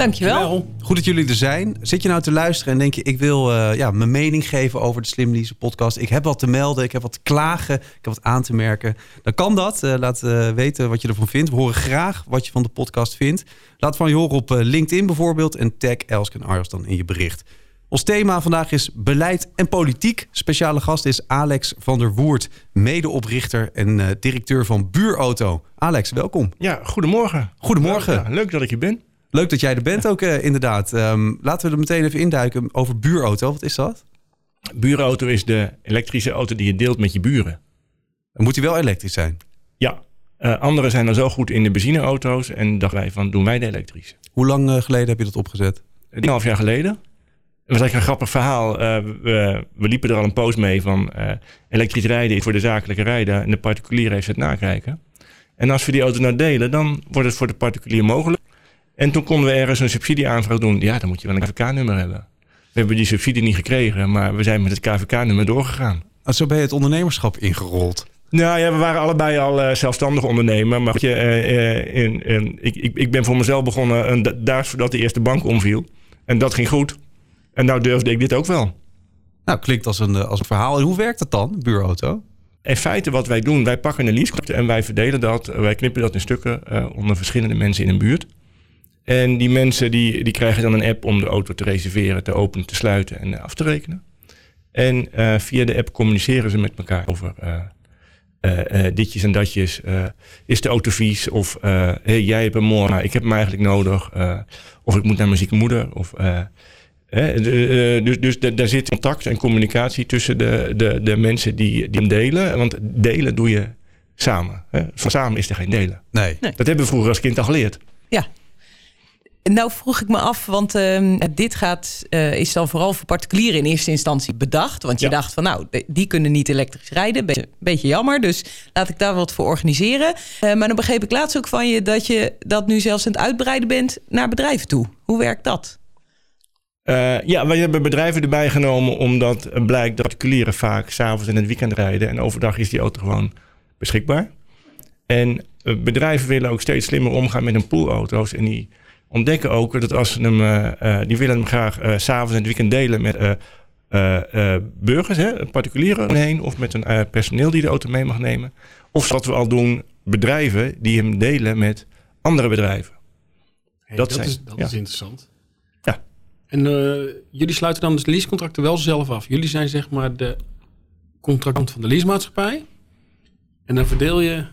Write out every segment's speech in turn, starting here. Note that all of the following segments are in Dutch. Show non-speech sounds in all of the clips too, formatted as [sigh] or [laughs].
Dankjewel. Goed dat jullie er zijn. Zit je nou te luisteren en denk je, ik wil uh, ja, mijn mening geven over de Slim Lease podcast. Ik heb wat te melden, ik heb wat te klagen, ik heb wat aan te merken. Dan kan dat. Uh, laat uh, weten wat je ervan vindt. We horen graag wat je van de podcast vindt. Laat van je horen op LinkedIn bijvoorbeeld en tag Elske en Arjos dan in je bericht. Ons thema vandaag is beleid en politiek. Speciale gast is Alex van der Woert, medeoprichter en directeur van Buurauto. Alex, welkom. Ja, goedemorgen. Goedemorgen. Ja, leuk dat ik hier ben. Leuk dat jij er bent ook, uh, inderdaad. Um, laten we er meteen even induiken over buurauto. Wat is dat? Buurauto is de elektrische auto die je deelt met je buren. Moet die wel elektrisch zijn? Ja. Uh, anderen zijn dan zo goed in de benzineauto's en dachten wij van doen wij de elektrische. Hoe lang uh, geleden heb je dat opgezet? Een half jaar geleden. Het was eigenlijk een grappig verhaal. We, we, liepen er al een post mee van elektrisch rijden is voor de zakelijke rijder en de particulier heeft het nakijken. En als we die auto nou delen, dan wordt het voor de particulier mogelijk. En toen konden we ergens een subsidieaanvraag doen. Ja, dan moet je wel een KVK-nummer hebben. We hebben die subsidie niet gekregen, maar we zijn met het KVK-nummer doorgegaan. En zo ben je het ondernemerschap ingerold. Nou ja, we waren allebei al uh, zelfstandig ondernemer. Maar je, uh, in, in, ik, ik, ik ben voor mezelf begonnen en daar voordat de eerste bank omviel. En dat ging goed. En nou durfde ik dit ook wel. Nou, klinkt als een, als een verhaal. En hoe werkt dat dan, buurauto? In feite wat wij doen, wij pakken een lease en wij verdelen dat. Wij knippen dat in stukken uh, onder verschillende mensen in een buurt. En die mensen die, die krijgen dan een app om de auto te reserveren, te openen, te sluiten en af te rekenen. En uh, via de app communiceren ze met elkaar over uh, uh, ditjes en datjes. is de auto vies? Of hey, jij hebt hem mooi, maar ik heb hem eigenlijk nodig. of ik moet naar mijn zieke moeder. Of, dus dus daar zit contact en communicatie tussen de, de, de mensen die, die hem delen. Want delen doe je samen. Hè? Van samen is er geen delen. Nee. nee. Dat hebben we vroeger als kind al geleerd. Ja, nou vroeg ik me af, want uh, dit gaat, uh, is dan vooral voor particulieren in eerste instantie bedacht. Want je ja. dacht van nou, die kunnen niet elektrisch rijden. Beetje, beetje jammer, dus laat ik daar wat voor organiseren. Uh, maar dan begreep ik laatst ook van je dat je dat nu zelfs aan het uitbreiden bent naar bedrijven toe. Hoe werkt dat? ja, wij hebben bedrijven erbij genomen omdat blijkt dat particulieren vaak s'avonds in het weekend rijden. En overdag is die auto gewoon beschikbaar. En bedrijven willen ook steeds slimmer omgaan met hun poolauto's. En die ontdekken ook dat als ze hem, uh, die willen hem graag uh, s'avonds en het weekend delen met uh, burgers, hè, particulieren heen, of met een personeel die de auto mee mag nemen. Of wat we al doen, bedrijven die hem delen met andere bedrijven. Hey, dat, dat, zijn, is, dat ja. is interessant. Ja. En jullie sluiten dan dus de leasecontracten wel zelf af. Jullie zijn zeg maar de contractant van de leasemaatschappij. En dan verdeel je,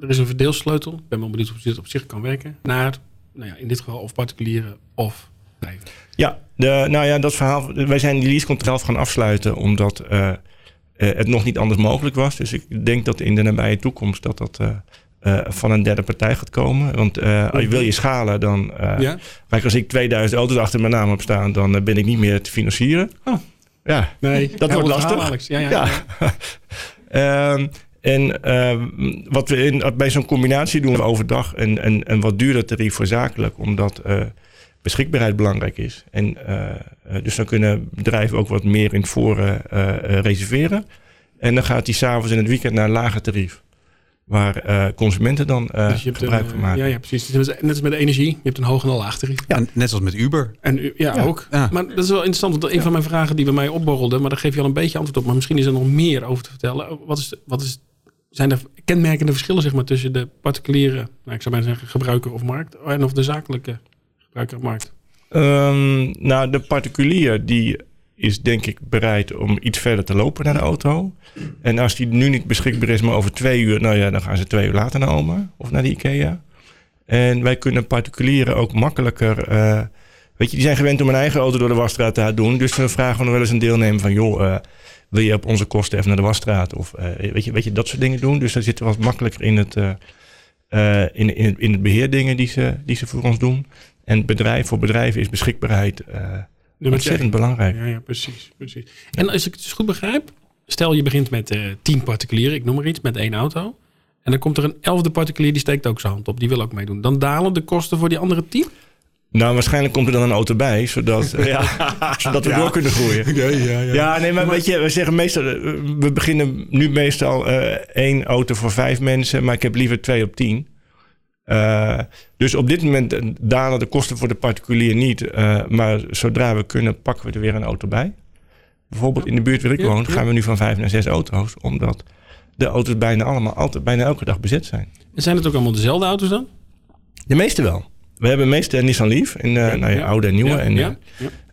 er is een verdeelsleutel, ik ben wel benieuwd of dit op zich kan werken, naar nou ja, in dit geval of particulieren of bedrijven. Ja, de, nou ja, dat verhaal. Wij zijn die leasecontract gaan afsluiten omdat uh, uh, het nog niet anders mogelijk was. Dus ik denk dat in de nabije toekomst dat dat uh, van een derde partij gaat komen. Want als je wil je schalen, dan. ja? Kijk, als ik 2000 auto's achter mijn naam heb staan, dan ben ik niet meer te financieren. Oh. Ja, nee, dat wordt lastig. Verhaal, ja, ja, ja. [laughs] En uh, wat we in, bij zo'n combinatie doen we overdag een, een, een wat duurder tarief voor zakelijk, omdat uh, beschikbaarheid belangrijk is. En uh, dus dan kunnen bedrijven ook wat meer in het voren reserveren. En dan gaat die s'avonds in het weekend naar een lager tarief. Waar uh, consumenten dan uh, dus gebruik een, van maken. Ja, ja, precies. Net als met de energie. Je hebt een hoog en een laag tarief. Ja, net zoals met Uber. En, ja, ja. ook. Ja. Maar dat is wel interessant. Want een van mijn vragen die bij mij opborrelde. Maar daar geef je al een beetje antwoord op. Maar misschien is er nog meer over te vertellen. Wat is, wat is zijn er kenmerkende verschillen zeg maar, tussen de particuliere, nou, ik zou maar zeggen, gebruiker of markt en of de zakelijke gebruiker of markt? Um, nou, de particulier die is denk ik bereid om iets verder te lopen naar de auto. En als die nu niet beschikbaar is, maar over twee uur, nou ja, dan gaan ze twee uur later naar Oma of naar de IKEA. En wij kunnen particulieren ook makkelijker. Uh, weet je, die zijn gewend om een eigen auto door de wasstraat te doen. Dus we vragen nog wel eens een deelnemer van, joh, uh, wil je op onze kosten even naar de wasstraat? Of uh, weet, je, weet je, dat soort dingen doen. Dus daar zitten we wat makkelijker in het, uh, uh, in, in, in het beheerdingen die ze, die ze voor ons doen. En bedrijf voor bedrijven is beschikbaarheid ontzettend belangrijk. Ja, ja, precies, precies. En als ik het dus goed begrijp, Stel je begint met eh tien particulieren, ik noem maar iets, met één auto. En dan komt er een elfde particulier die steekt ook zijn hand op. Die wil ook meedoen. Dan dalen de kosten voor die andere tien. Nou, waarschijnlijk komt er dan een auto bij, zodat, [laughs] eh, ja, zodat we door kunnen groeien. Ja, ja, Ja, nee, maar, weet je, we zeggen meestal, eh, we beginnen nu meestal eh, één auto voor vijf mensen, maar ik heb liever twee op tien. Eh, dus op dit moment dalen de kosten voor de particulier niet, eh, maar zodra we kunnen, pakken we er weer een auto bij. Bijvoorbeeld in de buurt waar ik Ja, woon, ja. gaan we nu van vijf naar zes auto's, omdat de auto's bijna allemaal altijd, bijna elke dag bezet zijn. En zijn het ook allemaal dezelfde auto's dan? De meeste wel. We hebben meeste Nissan Leaf, en, eh, nou ja, Ja. oude en nieuwe. Ja, en, ja,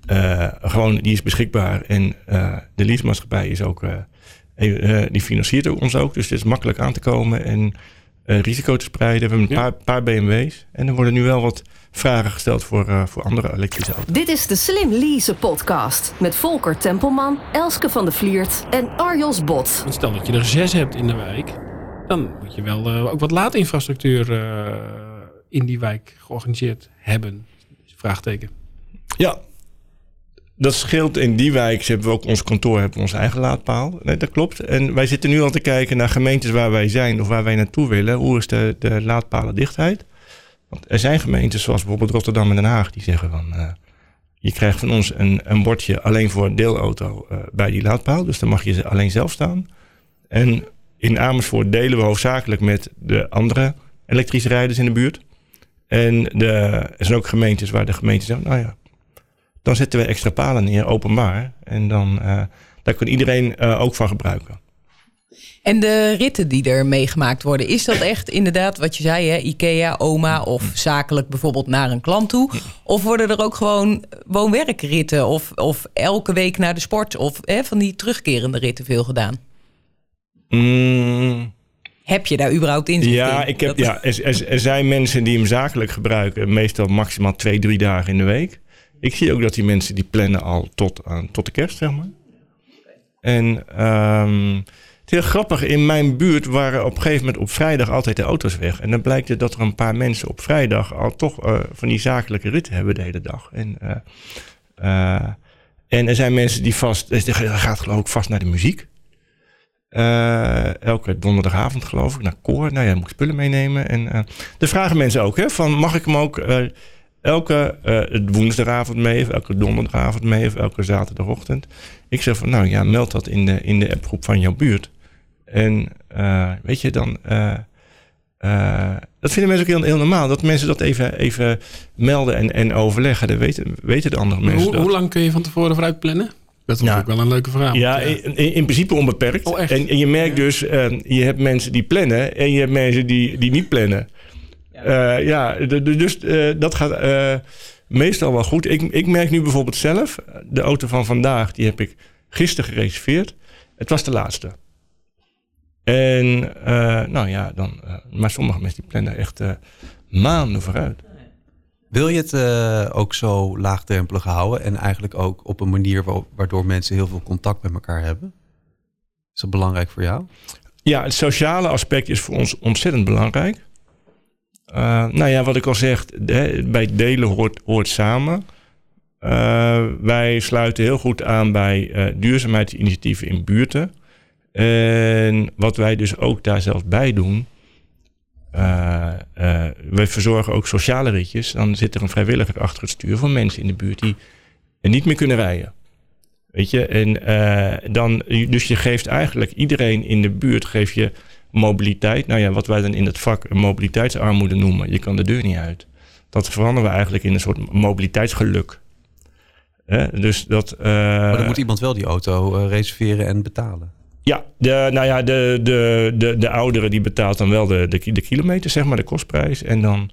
eh, eh, gewoon, die is beschikbaar. En eh, de leasemaatschappij is ook, eh, eh, die financiert ook ons ook. Dus het is makkelijk aan te komen en eh, risico te spreiden. We hebben een Ja. paar, paar BMW's. En er worden nu wel wat vragen gesteld voor, eh, voor andere elektrische auto's. Dit is de Slim Lease podcast met Volker Tempelman, Elske van de Vliert en Arjos Bot. Want stel dat je er zes hebt in de wijk. Dan moet je wel eh, ook wat laadinfrastructuur eh, in die wijk georganiseerd hebben. Vraagteken. Ja, dat scheelt in die wijk. Hebben we ook ons kantoor, hebben we onze eigen laadpaal. Nee, dat klopt. En wij zitten nu al te kijken naar gemeentes waar wij zijn of waar wij naartoe willen. Hoe is de, de laadpalendichtheid? Want er zijn gemeentes zoals bijvoorbeeld Rotterdam en Den Haag die zeggen van... eh, je krijgt van ons een, een bordje alleen voor een deelauto eh, bij die laadpaal. Dus dan mag je alleen zelf staan. En in Amersfoort delen we hoofdzakelijk met de andere elektrische rijders in de buurt. En de, er zijn ook gemeentes waar de gemeente zegt, nou ja, dan zetten we extra palen neer, openbaar. En dan, eh, daar kan iedereen eh, ook van gebruiken. En de ritten die er meegemaakt worden, is dat echt inderdaad wat je zei, hè? IKEA, oma of zakelijk bijvoorbeeld naar een klant toe? Of worden er ook gewoon woon-werkritten of, of elke week naar de sport of hè, van die terugkerende ritten veel gedaan? Mm, Heb je daar überhaupt inzicht ja, in? ik heb, Dat- ja er, er, er zijn mensen die hem zakelijk gebruiken, meestal maximaal twee, drie dagen in de week. Ik zie ook dat die mensen die plannen al tot, aan, tot de kerst, zeg maar. En ehm, het is heel grappig, in mijn buurt waren op een gegeven moment op vrijdag altijd de auto's weg. En dan blijkt het dat er een paar mensen op vrijdag al toch eh, van die zakelijke ritten hebben de hele dag. En, eh, eh, en er zijn mensen die vast, er gaat geloof ik vast naar de muziek. Eh, elke donderdagavond geloof ik naar koor. Nou ja, moet ik spullen meenemen. En uh, de vragen mensen ook, hè, van mag ik hem ook uh, elke woensdagavond mee, of elke donderdagavond mee, of elke zaterdagochtend. Ik zeg van, nou ja, meld dat in de, in de appgroep van jouw buurt. En weet je, dan. Dat vinden mensen ook heel, heel, normaal. Dat mensen dat even, even melden en, en overleggen. Dat weten, weten de andere mensen. Hoe, hoe lang kun je van tevoren vooruit plannen? Dat is ja. ook wel een leuke vraag. Ja, in, in, principe onbeperkt. Oh, echt? En, en, je merkt ja. dus, uh, je hebt mensen die plannen en je hebt mensen die, die niet plannen. Ja, uh, ja dus uh, dat gaat meestal wel goed. Ik, ik merk nu bijvoorbeeld zelf, de auto van vandaag, die heb ik gisteren gereserveerd. Het was de laatste. En nou ja, dan, maar sommige mensen die plannen echt maanden vooruit. Wil je het uh, ook zo laagdrempelig houden en eigenlijk ook op een manier waardoor mensen heel veel contact met elkaar hebben? Is dat belangrijk voor jou? Ja, het sociale aspect is voor ons ontzettend belangrijk. Uh, nou ja, wat ik al zeg, bij delen hoort, hoort samen. Uh, wij sluiten heel goed aan bij duurzaamheidsinitiatieven in buurten. En wat wij dus ook daar zelf bij doen, uh, wij verzorgen ook sociale ritjes. Dan zit er een vrijwilliger achter het stuur voor mensen in de buurt die niet meer kunnen rijden. Weet je, en uh, dan, dus je geeft eigenlijk iedereen in de buurt geef je mobiliteit. Nou ja, wat wij dan in het vak mobiliteitsarmoede noemen. Je kan de deur niet uit. Dat veranderen we eigenlijk in een soort mobiliteitsgeluk. dus dat. maar dan moet iemand wel die auto reserveren en betalen. Ja, de, nou ja, de, de, de, de oudere die betaalt dan wel de, de, de kilometer, zeg maar, de kostprijs. En dan,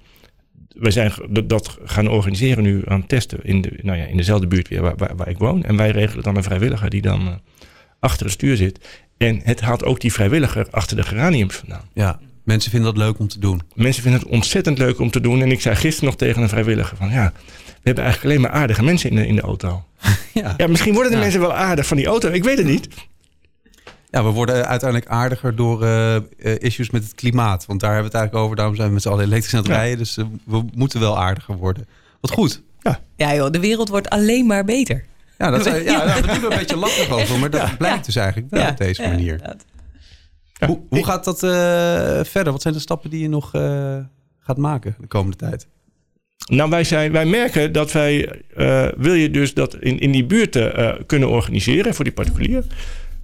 we zijn dat gaan organiseren nu aan het testen in, de, nou ja, in dezelfde buurt weer waar, waar, waar ik woon. En wij regelen dan een vrijwilliger die dan uh, achter het stuur zit. En het haalt ook die vrijwilliger achter de geraniums vandaan. Ja, mensen vinden dat leuk om te doen. Mensen vinden het ontzettend leuk om te doen. En ik zei gisteren nog tegen een vrijwilliger van ja, we hebben eigenlijk alleen maar aardige mensen in de, in de auto. [laughs] ja. ja, misschien worden de ja. mensen wel aardig van die auto. Ik weet het niet. Ja, we worden uiteindelijk aardiger door uh, issues met het klimaat. Want daar hebben we het eigenlijk over. Daarom zijn we met z'n allen elektrisch aan het ja. rijden. Dus uh, we moeten wel aardiger worden. Wat goed. Ja, ja joh, de wereld wordt alleen maar beter. Ja, dat, ja, ja, we doen er een beetje lastig over, [laughs] maar dat blijkt dus eigenlijk wel Ja, op deze ja, manier. Hoe, hoe gaat dat eh, verder? Wat zijn de stappen die je nog eh, gaat maken de komende tijd? Nou, wij, zijn, wij merken dat wij, eh, wil je dus dat in, in die buurten eh, kunnen organiseren voor die particulier,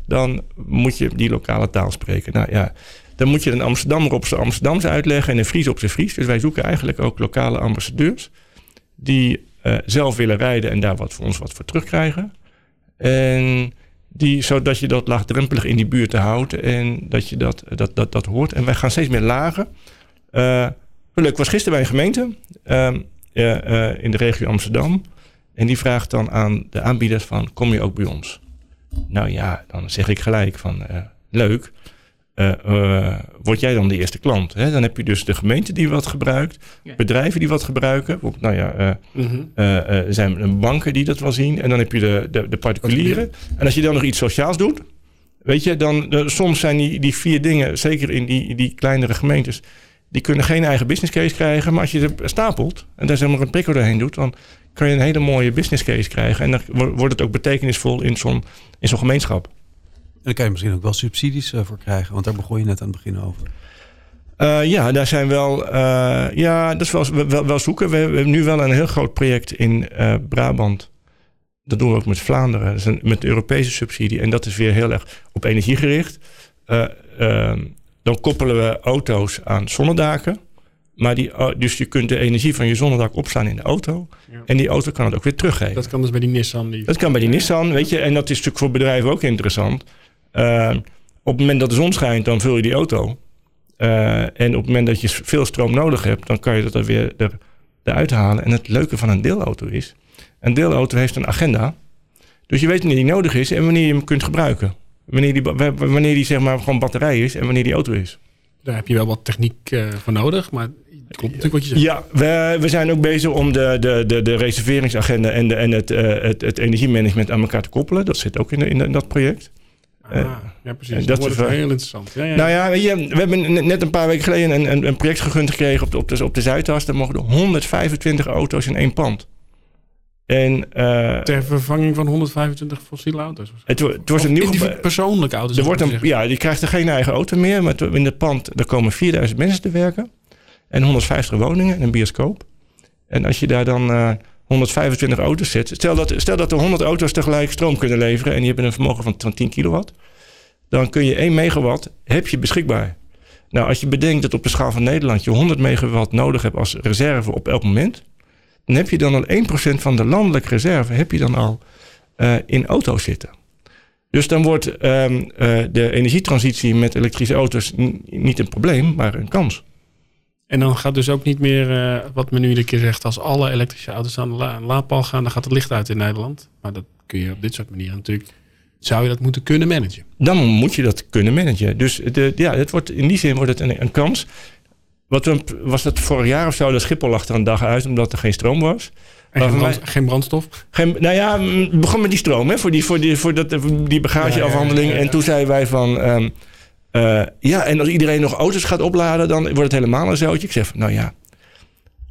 dan moet je die lokale taal spreken. Nou ja, dan moet je een Amsterdammer op zijn Amsterdams uitleggen en een Fries op zijn Fries. Dus wij zoeken eigenlijk ook lokale ambassadeurs die eh, zelf willen rijden en daar wat voor ons wat voor terugkrijgen. En die, zodat je dat laagdrempelig in die buurten houdt en dat je dat, dat, dat, dat hoort. En wij gaan steeds meer lagen. Eh, leuk, was gisteren bij een gemeente ehm, eh, eh, in de regio Amsterdam. En die vraagt dan aan de aanbieders van, kom je ook bij ons? Nou ja, dan zeg ik gelijk van, eh, leuk. Eh, eh, word jij dan de eerste klant? Hè? Dan heb je dus de gemeente die wat gebruikt, Ja. bedrijven die wat gebruiken. Ook, Nou ja, eh, Mhm. eh, eh, er zijn banken die dat wel zien. En dan heb je de, de, de particulieren. En als je dan nog iets sociaals doet, weet je, dan eh, soms zijn die, die vier dingen, zeker in die, die kleinere gemeentes, die kunnen geen eigen business case krijgen. Maar als je ze stapelt en daar zeg maar een prikkel doorheen doet, dan kan je een hele mooie business case krijgen. En dan wo- wordt het ook betekenisvol in zo'n gemeenschap. En daar kan je misschien ook wel subsidies eh, voor krijgen, want daar begon je net aan het begin over. Eh, ja, daar zijn wel. eh, ja, dat is wel, wel, wel zoeken. We, hebben nu wel een heel groot project in Brabant. Dat doen we ook met Vlaanderen. Dat is een, met de Europese subsidie. En dat is weer heel erg op energie gericht. Ehm, dan koppelen we auto's aan zonnedaken. Maar die, oh, dus je kunt de energie van je zonnedak opslaan in de auto. Ja. En die auto kan het ook weer teruggeven. Dat kan dus bij die Nissan. Die... Dat kan bij die Nissan, weet je. En dat is natuurlijk voor bedrijven ook interessant. Eh, op het moment dat de zon schijnt, dan vul je die auto. Eh, en op het moment dat je veel stroom nodig hebt, dan kan je dat er weer er, eruit halen. En het leuke van een deelauto is, een deelauto heeft een agenda. Dus je weet wanneer die nodig is en wanneer je hem kunt gebruiken. Wanneer die, wanneer die zeg maar gewoon batterij is en wanneer die auto is. Daar heb je wel wat techniek eh, voor nodig. Maar het klopt natuurlijk wat je zegt. Ja, we, we zijn ook bezig om de, de, de, de reserveringsagenda en, de, en het, eh, het, het energiemanagement aan elkaar te koppelen. Dat zit ook in, de- in, dat project. Ah, ja, precies. dat Dat, is heel interessant. Ja, ja. Nou ja, we hebben net- een paar weken geleden een, een, project gegund gekregen op de, op de, op de Zuidas. Daar mogen er 125 auto's in één pand. En eh, Ter vervanging van 125 fossiele auto's. het, het wordt een nieuw persoonlijke auto's. Er wordt een, ja, die krijgt er geen eigen auto meer. Maar in het pand daar komen 4000 mensen te werken. En 150 woningen en een bioscoop. En als je daar dan eh, 125 auto's zet. Stel dat, stel dat er 100 auto's tegelijk stroom kunnen leveren. En die hebben een vermogen van, van 10 kilowatt. Dan kun je 1 megawatt heb je beschikbaar. Nou, als je bedenkt dat op de schaal van Nederland je 100 megawatt nodig hebt als reserve op elk moment. Dan heb je dan al 1% van de landelijke reserve heb je dan al eh, in auto's zitten. Dus dan wordt ehm, eh, de energietransitie met elektrische auto's niet een probleem, maar een kans. En dan gaat dus ook niet meer, eh, wat men nu iedere keer zegt, als alle elektrische auto's aan de la- laadpaal gaan, dan gaat het licht uit in Nederland. Maar dat kun je op dit soort manieren natuurlijk, zou je dat moeten kunnen managen. Dan moet je dat kunnen managen. Dus de, ja, het wordt, in die zin wordt het een, een kans. Wat was dat vorig jaar of zo? Dat Schiphol lag er een dag uit omdat er geen stroom was. En geen, geen brandstof. Geen, nou ja, mm, het begon met die stroom, hè, voor, die, voor, die, voor dat, die bagageafhandeling. Ja, ja, ja, ja. En toen zeiden wij van, ehm, eh, ja, en als iedereen nog auto's gaat opladen, dan wordt het helemaal een zoutje. Ik zeg van, nou ja,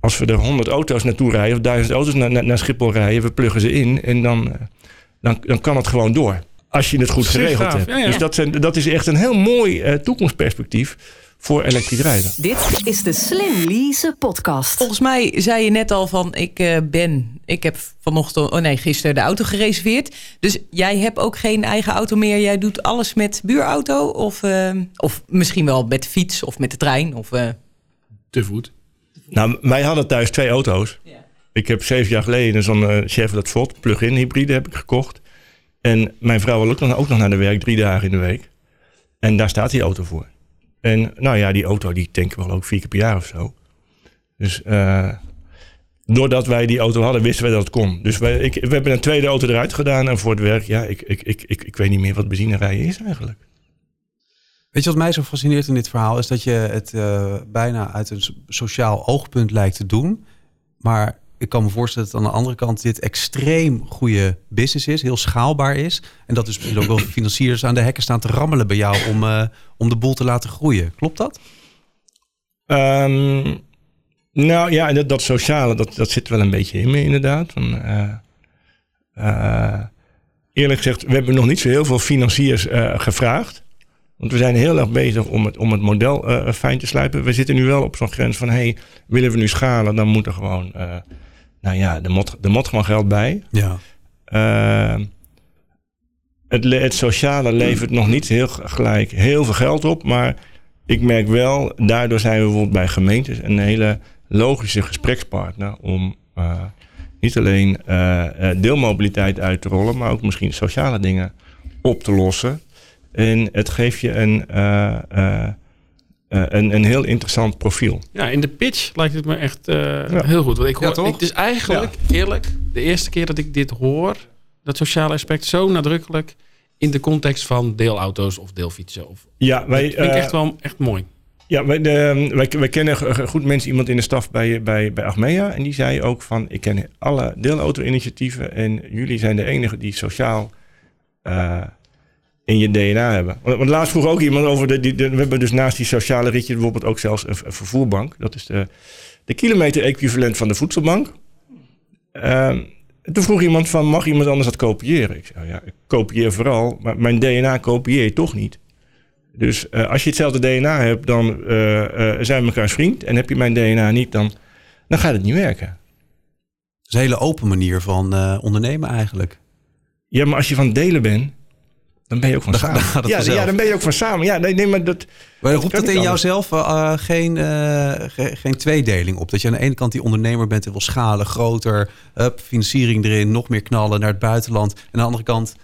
als we er 100 auto's naartoe rijden, of 1000 auto's naar, naar, naar Schiphol rijden, we pluggen ze in en dan, eh, dan, dan kan het gewoon door. Als je het goed geregeld hebt. Dus dat, zijn, dat is echt een heel mooi eh, toekomstperspectief voor elektrisch rijden. Dit is de Slim Lease podcast. Volgens mij zei je net al van ik eh, ben, ik heb vanochtend, oh nee, gisteren de auto gereserveerd. Dus jij hebt ook geen eigen auto meer. Jij doet alles met buurauto of, eh, of misschien wel met de fiets of met de trein. Of, eh, Te voet. Nou, wij hadden thuis twee auto's. Ja. Ik heb zeven jaar geleden zo'n Chevrolet Volt plug-in hybride heb ik gekocht. En mijn vrouw wil ook nog, ook nog naar de werk drie dagen in de week. En daar staat die auto voor. En nou ja, die auto die tanken we wel ook vier keer per jaar of zo. Dus eh, doordat wij die auto hadden, wisten we dat het kon. Dus wij, ik, we hebben een tweede auto eruit gedaan. En voor het werk, ja, ik, ik, ik, ik, ik weet niet meer wat benzinerijden is eigenlijk. Weet je wat mij zo fascineert in dit verhaal? Is dat je het eh, bijna uit een so- sociaal oogpunt lijkt te doen. Maar ik kan me voorstellen dat aan de andere kant dit extreem goede business is. Heel schaalbaar is. En dat dus misschien ook wel [clears throat] financiers aan de hekken staan te rammelen bij jou om, eh, om de boel te laten groeien. Klopt dat? Ehm, nou ja, dat, dat sociale, dat, dat zit wel een beetje in me inderdaad. Van, eh, eh, eerlijk gezegd, we hebben nog niet zo heel veel financiers gevraagd. Want we zijn heel erg bezig om het, om het model uh, fijn te sluipen. We zitten nu wel op zo'n grens van, hey, willen we nu schalen, dan moet er gewoon, uh, nou ja, de mot, de mot gewoon geld bij. Ja. het, het sociale levert nog niet heel gelijk heel veel geld op, maar ik merk wel, daardoor zijn we bijvoorbeeld bij gemeentes een hele logische gesprekspartner om uh, niet alleen uh, deelmobiliteit uit te rollen, maar ook misschien sociale dingen op te lossen. En het geeft je een, een, een heel interessant profiel. Ja, in de pitch lijkt het me echt heel goed. Want ik hoor, ja, het is eigenlijk, eerlijk, de eerste keer dat ik dit hoor, dat sociale aspect zo nadrukkelijk in de context van deelauto's of deelfietsen. Of, ja, wij, dat vind ik echt wel echt mooi. Ja, wij, de, wij, wij, kennen goed mensen, iemand in de staf bij, bij, bij Achmea. En die zei ook van, ik ken alle deelauto-initiatieven. En jullie zijn de enige die sociaal uh, in je DNA hebben. Want, laatst vroeg ook iemand over, de, die, de, we hebben dus naast die sociale ritje bijvoorbeeld ook zelfs een, een vervoerbank. Dat is de, de kilometer-equivalent van de voedselbank. Uh, toen vroeg iemand van, mag iemand anders dat kopiëren? Ik zei, ja, ik kopieer vooral, maar mijn DNA kopieer je toch niet. Dus uh, als je hetzelfde DNA hebt, dan uh, uh, zijn we elkaars vriend. En heb je mijn DNA niet, dan, dan gaat het niet werken. Dat is een hele open manier van ondernemen eigenlijk. Ja, maar als je van delen bent, dan ben je ook van samen. Dan ja, ja, dan ben je ook van samen. Ja, nee, nee maar dat. Maar roept het in jouzelf uh, geen, uh, geen tweedeling op? Dat je aan de ene kant die ondernemer bent en wil schalen, groter, up, financiering erin, nog meer knallen naar het buitenland. En aan de andere kant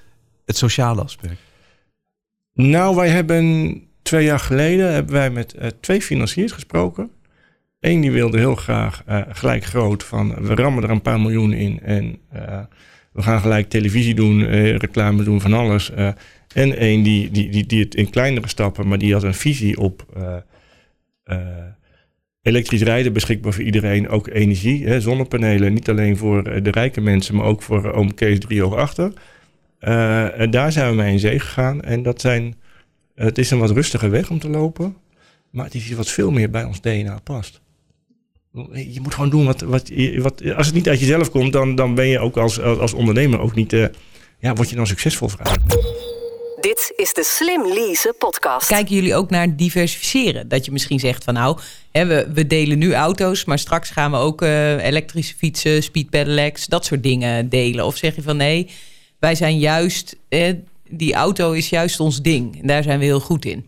het sociale aspect. Nou, wij hebben twee jaar geleden hebben wij met uh, twee financiers gesproken. Eén die wilde heel graag gelijk groot van we rammen er een paar miljoen in en we gaan gelijk televisie doen, reclame doen van alles. En één die, die, die, die het in kleinere stappen, maar die had een visie op uh, uh, elektrisch rijden beschikbaar voor iedereen. Ook energie, hè, zonnepanelen. Niet alleen voor eh, de rijke mensen, maar ook voor oom Kees driehoog achter. Uh, en daar zijn we mee in zee gegaan. En dat zijn, het is een wat rustige weg om te lopen. Maar het is iets wat veel meer bij ons DNA past. Je moet gewoon doen wat, wat, wat als het niet uit jezelf komt, dan, dan ben je ook als, als ondernemer ook niet, ja, word je dan succesvol vragen. Dit is de Slim Lease podcast. Kijken jullie ook naar diversificeren? Dat je misschien zegt van nou, hè, we, we delen nu auto's, maar straks gaan we ook uh, elektrische fietsen, speed pedelecs, dat soort dingen delen. Of zeg je van nee, wij zijn juist, die auto is juist ons ding. En daar zijn we heel goed in.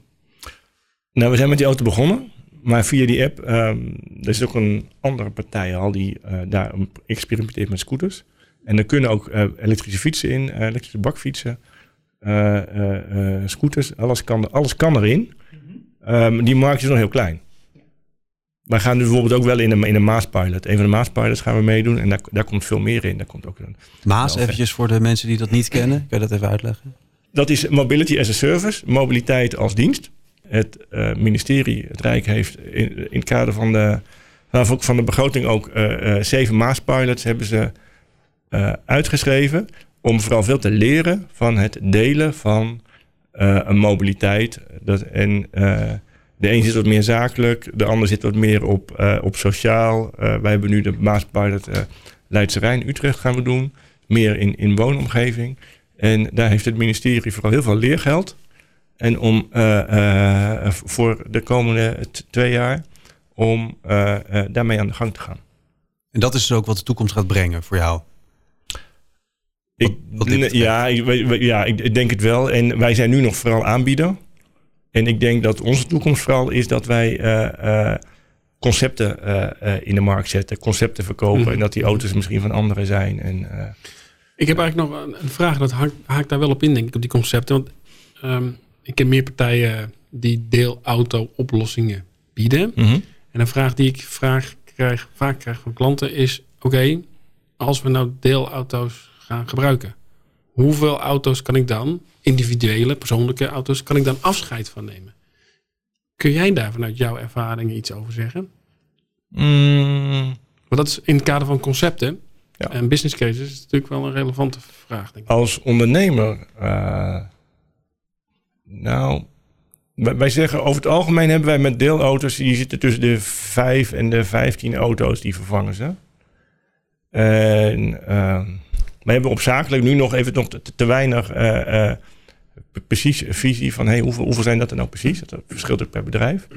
Nou, we zijn met die auto begonnen. Maar via die app, um, er is ook een andere partij al die uh, daar experimenteert met scooters. En er kunnen ook uh, elektrische fietsen in, elektrische bakfietsen. Uh, scooters, alles kan, alles kan erin. Um, die markt is nog heel klein. Wij gaan nu bijvoorbeeld ook wel in een, in een Maaspilot. Een van de Maaspilots gaan we meedoen en daar, daar komt veel meer in. Daar komt ook een, Maas, eventjes voor de mensen die dat niet kennen. Kan je dat even uitleggen? Dat is Mobility as a Service, mobiliteit als dienst. Het uh, ministerie, het Rijk heeft in, in het kader van de, van de begroting ook uh, uh, zeven Maaspilots hebben ze uitgeschreven om vooral veel te leren van het delen van uh, een mobiliteit. Dat, en uh, de een zit wat meer zakelijk, de ander zit wat meer op, uh, op sociaal. wij hebben nu de Maaspilot Leidse Rijn, Utrecht gaan we doen. Meer in, in woonomgeving. En daar heeft het ministerie vooral heel veel leergeld. En om voor de komende twee jaar om daarmee aan de gang te gaan. En dat is dus ook wat de toekomst gaat brengen voor jou? Ik, ja, ik, ja, ik denk het wel. En wij zijn nu nog vooral aanbieder. En ik denk dat onze toekomst vooral is dat wij uh, uh, concepten uh, in de markt zetten, concepten verkopen. Mhm. En dat die auto's misschien van anderen zijn. En, ik heb eigenlijk nog een, vraag, dat haakt, daar wel op in, denk ik, op die concepten. Want um, ik ken meer partijen die deelauto-oplossingen bieden. Mhm. En een vraag die ik vraag, krijg, vaak krijg van klanten is: oké, als we nou deelauto's gaan gebruiken. Hoeveel auto's kan ik dan, individuele, persoonlijke auto's, kan ik dan afscheid van nemen? Kun jij daar vanuit jouw ervaringen iets over zeggen? Mm. Want dat is in het kader van concepten ja. en business cases is natuurlijk wel een relevante vraag. Denk ik. Als ondernemer, uh, nou, wij zeggen over het algemeen hebben wij met deelauto's, die zitten tussen de 5 en de 15 auto's die vervangen ze. En uh, we hebben op zakelijk nu nog even nog te, te weinig uh, precies visie van hey, hoeveel, hoeveel zijn dat er nou precies? Dat verschilt ook per bedrijf.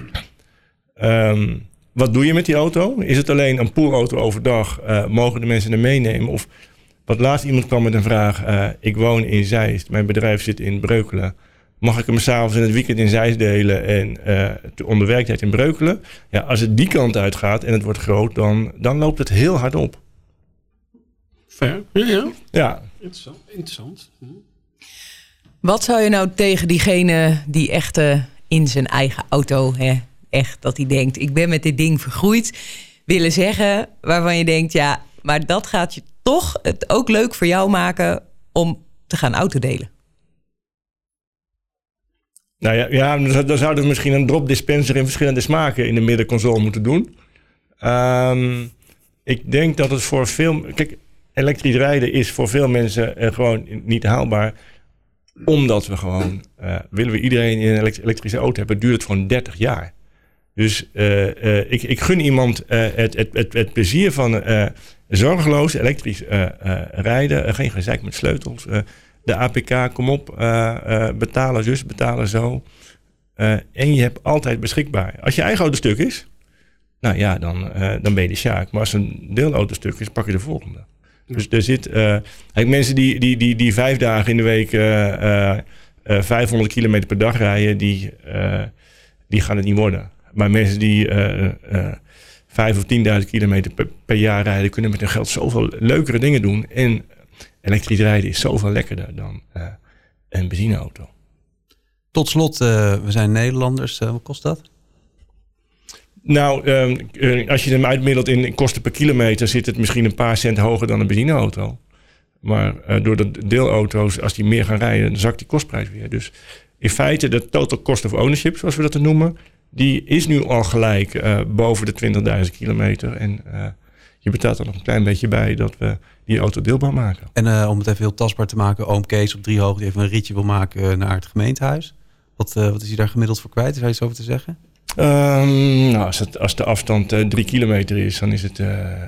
Um, wat doe je met die auto? Is het alleen een poolauto overdag? Uh, mogen de mensen er meenemen? Of wat laatst iemand kwam met een vraag. Ik woon in Zeist. Mijn bedrijf zit in Breukelen. Mag ik hem s'avonds in het weekend in Zeist delen en uh, onder werktijd in Breukelen? Ja, als het die kant uitgaat en het wordt groot, dan, dan loopt het heel hard op. Fair. Ja, ja. ja. Interessant. Interessant. Hm. Wat zou je nou tegen diegene die echt in zijn eigen auto hè, echt dat hij denkt: ik ben met dit ding vergroeid, willen zeggen waarvan je denkt: ja, maar dat gaat je toch het ook leuk voor jou maken om te gaan autodelen. Nou ja, ja dan zouden we misschien een drop dispenser in verschillende smaken in de middenconsole moeten doen. Um, ik denk dat het voor veel. Kijk, elektrisch rijden is voor veel mensen uh, gewoon niet haalbaar. Omdat we gewoon. Uh, willen we iedereen in een elektrische auto hebben, duurt het gewoon 30 jaar. Dus uh, ik, ik gun iemand het, het, het, het, plezier van zorgeloos elektrisch rijden. geen gezeik met sleutels. de APK, kom op, betalen zus, betalen zo. en je hebt altijd beschikbaar. Als je eigen auto stuk is, nou ja, dan, dan ben je de sjaak. Maar als een deelauto stuk is, pak je de volgende. Dus er zit eigenlijk mensen die, die, die, die vijf dagen in de week 500 kilometer per dag rijden, die, die gaan het niet worden. Maar mensen die vijf of tienduizend kilometer per, jaar rijden, kunnen met hun geld zoveel leukere dingen doen. En elektrisch rijden is zoveel lekkerder dan een benzineauto. Tot slot, we zijn Nederlanders. wat kost dat? Nou, ehm, als je hem uitmiddelt in kosten per kilometer, zit het misschien een paar cent hoger dan een benzineauto. Maar door de deelauto's, als die meer gaan rijden, dan zakt die kostprijs weer. Dus in feite, de total cost of ownership, zoals we dat noemen, die is nu al gelijk uh, boven de 20.000 kilometer. En je betaalt er nog een klein beetje bij dat we die auto deelbaar maken. En om het even heel tastbaar te maken, oom Kees op Driehoog die even een ritje wil maken naar het gemeentehuis. Wat, wat is hij daar gemiddeld voor kwijt? Is daar iets over te zeggen? Um, nou, als, het, als de afstand drie kilometer is, dan is het,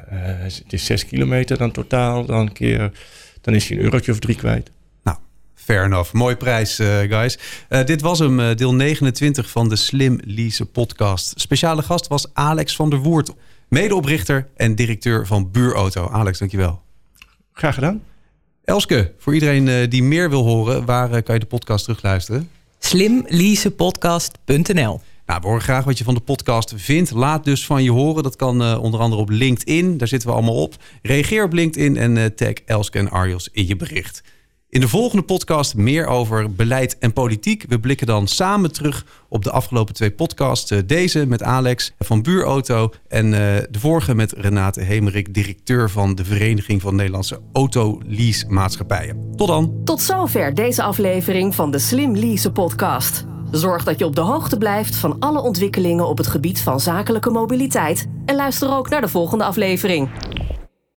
het is zes kilometer dan totaal. Dan, keer, dan is hij een eurotje of drie kwijt. Fair enough. Mooie prijs, uh, guys. Uh, dit was hem, uh, deel 29 van de Slim Lease podcast. Speciale gast was Alex van der Woert, medeoprichter en directeur van Buurauto. Alex, dankjewel. Graag gedaan. Elske, voor iedereen die meer wil horen, waar kan je de podcast terugluisteren? Slimleasepodcast.nl nou, we horen graag wat je van de podcast vindt. Laat dus van je horen. Dat kan onder andere op LinkedIn. Daar zitten we allemaal op. Reageer op LinkedIn en tag Elske en Arjos in je bericht. In de volgende podcast meer over beleid en politiek. We blikken dan samen terug op de afgelopen twee podcasts. Eh, deze met Alex van Buurauto en eh, de vorige met Renate Hemerik, directeur van de Vereniging van Nederlandse Autolease Maatschappijen. Tot dan. Tot zover deze aflevering van de Slim Lease podcast. Zorg dat je op de hoogte blijft van alle ontwikkelingen op het gebied van zakelijke mobiliteit en luister ook naar de volgende aflevering.